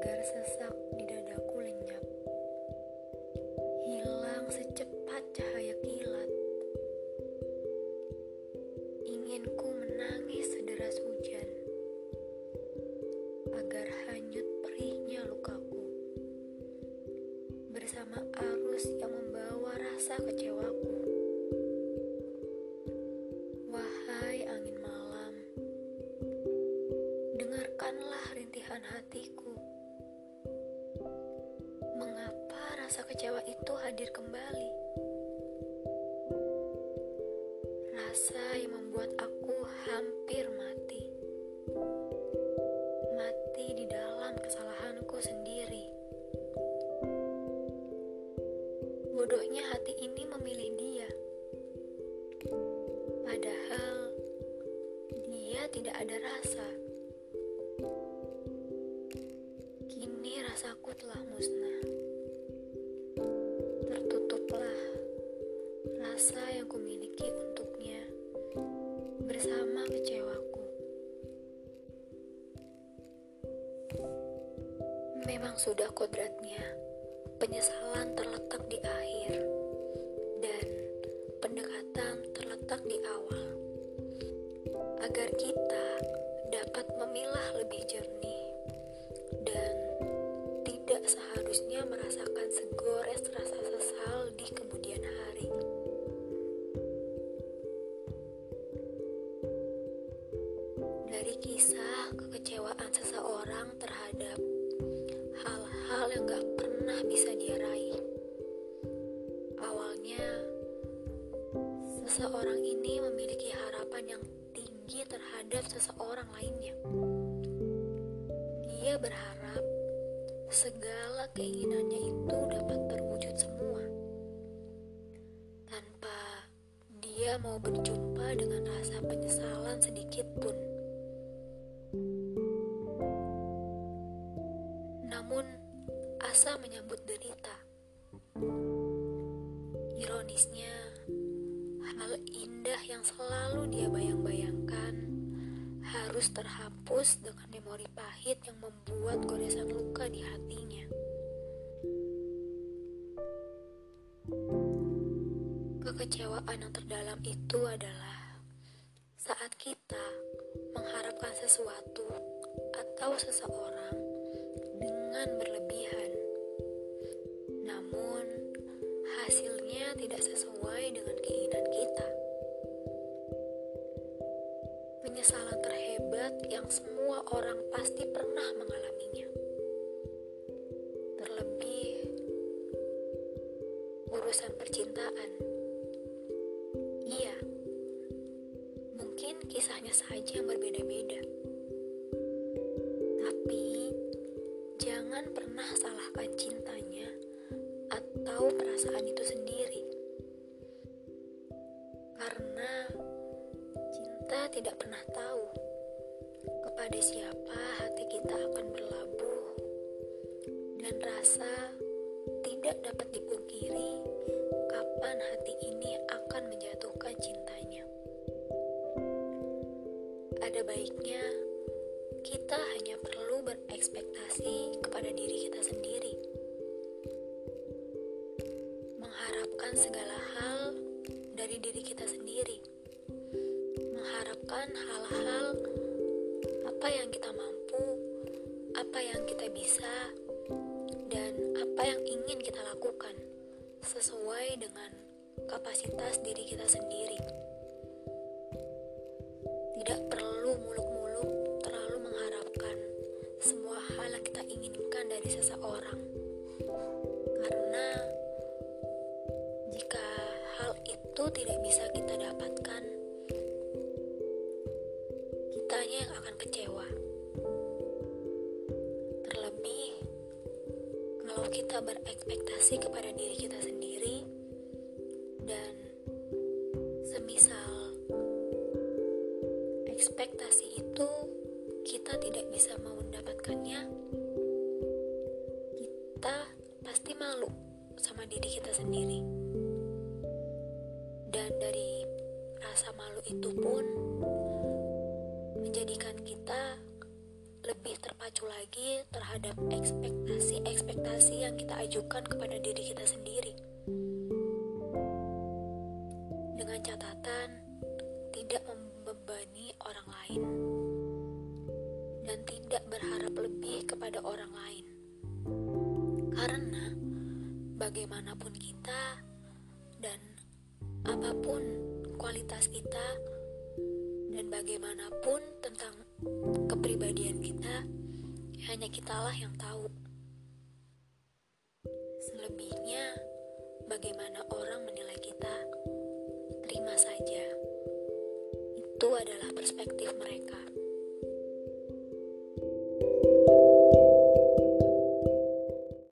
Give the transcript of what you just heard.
Agar sesak di dadaku lenyap. Hilang secepat cahaya kilat. Inginku menangis sederas hujan Agar hanyut perihnya lukaku. Bersama arus yang membawa rasa kecewaku. Wahai angin malam Dengarkanlah rintihan hatiku. Rasa kecewa itu hadir kembali? Rasa yang membuat aku hampir mati. Mati di dalam kesalahanku sendiri. Bodohnya hati ini memilih dia. Padahal dia tidak ada rasa. Kini rasaku telah musnah. Rasa yang kumiliki untuknya bersama kecewaku. Memang sudah kodratnya, penyesalan terletak di akhir dan pendekatan terletak di awal. Agar kita Dari kisah kekecewaan seseorang terhadap hal-hal yang gak pernah bisa dia raih. Awalnya, seseorang ini memiliki harapan yang tinggi terhadap seseorang lainnya. Dia berharap segala keinginannya itu dapat terwujud semua. Tanpa dia mau berjumpa dengan rasa penyesalan sedikit pun. Namun, asa menyambut derita. Ironisnya, hal indah yang selalu dia bayang-bayangkan harus terhapus dengan memori pahit yang membuat goresan luka di hatinya. Kekecewaan yang terdalam itu adalah saat kita mengharapkan sesuatu atau seseorang dengan berlebihan, namun hasilnya tidak sesuai dengan keinginan kita. Penyesalan terhebat yang semua orang pasti pernah mengalaminya. Terlebih urusan percintaan. Iya, mungkin kisahnya saja yang berbeda-beda. Tidak pernah tahu kepada siapa hati kita akan berlabuh dan rasa tidak dapat dipungkiri kapan hati ini akan menjatuhkan cintanya. Ada baiknya kita hanya perlu berekspektasi kepada diri kita sendiri. Mengharapkan segala hal Mengharapkan hal-hal apa yang kita mampu, apa yang kita bisa, dan apa yang ingin kita lakukan sesuai dengan kapasitas diri kita sendiri. Tidak perlu muluk-muluk terlalu mengharapkan semua hal yang kita inginkan dari seseorang. Karena jika hal itu tidak bisa kita dapatkan, kalau kita berekspektasi kepada diri kita sendiri dan semisal ekspektasi itu kita tidak bisa mau mendapatkannya kita pasti malu sama diri kita sendiri. Dan dari rasa malu itu pun menjadikan kita terpacu lagi terhadap ekspektasi-ekspektasi yang kita ajukan kepada diri kita sendiri. dengan catatan tidak membebani orang lain dan tidak berharap lebih kepada orang lain. Karena bagaimanapun kita dan apa pun kualitas kita dan bagaimanapun tentang kepribadian kita, hanya kitalah yang tahu. Selebihnya, bagaimana orang menilai kita, terima saja. Itu adalah perspektif.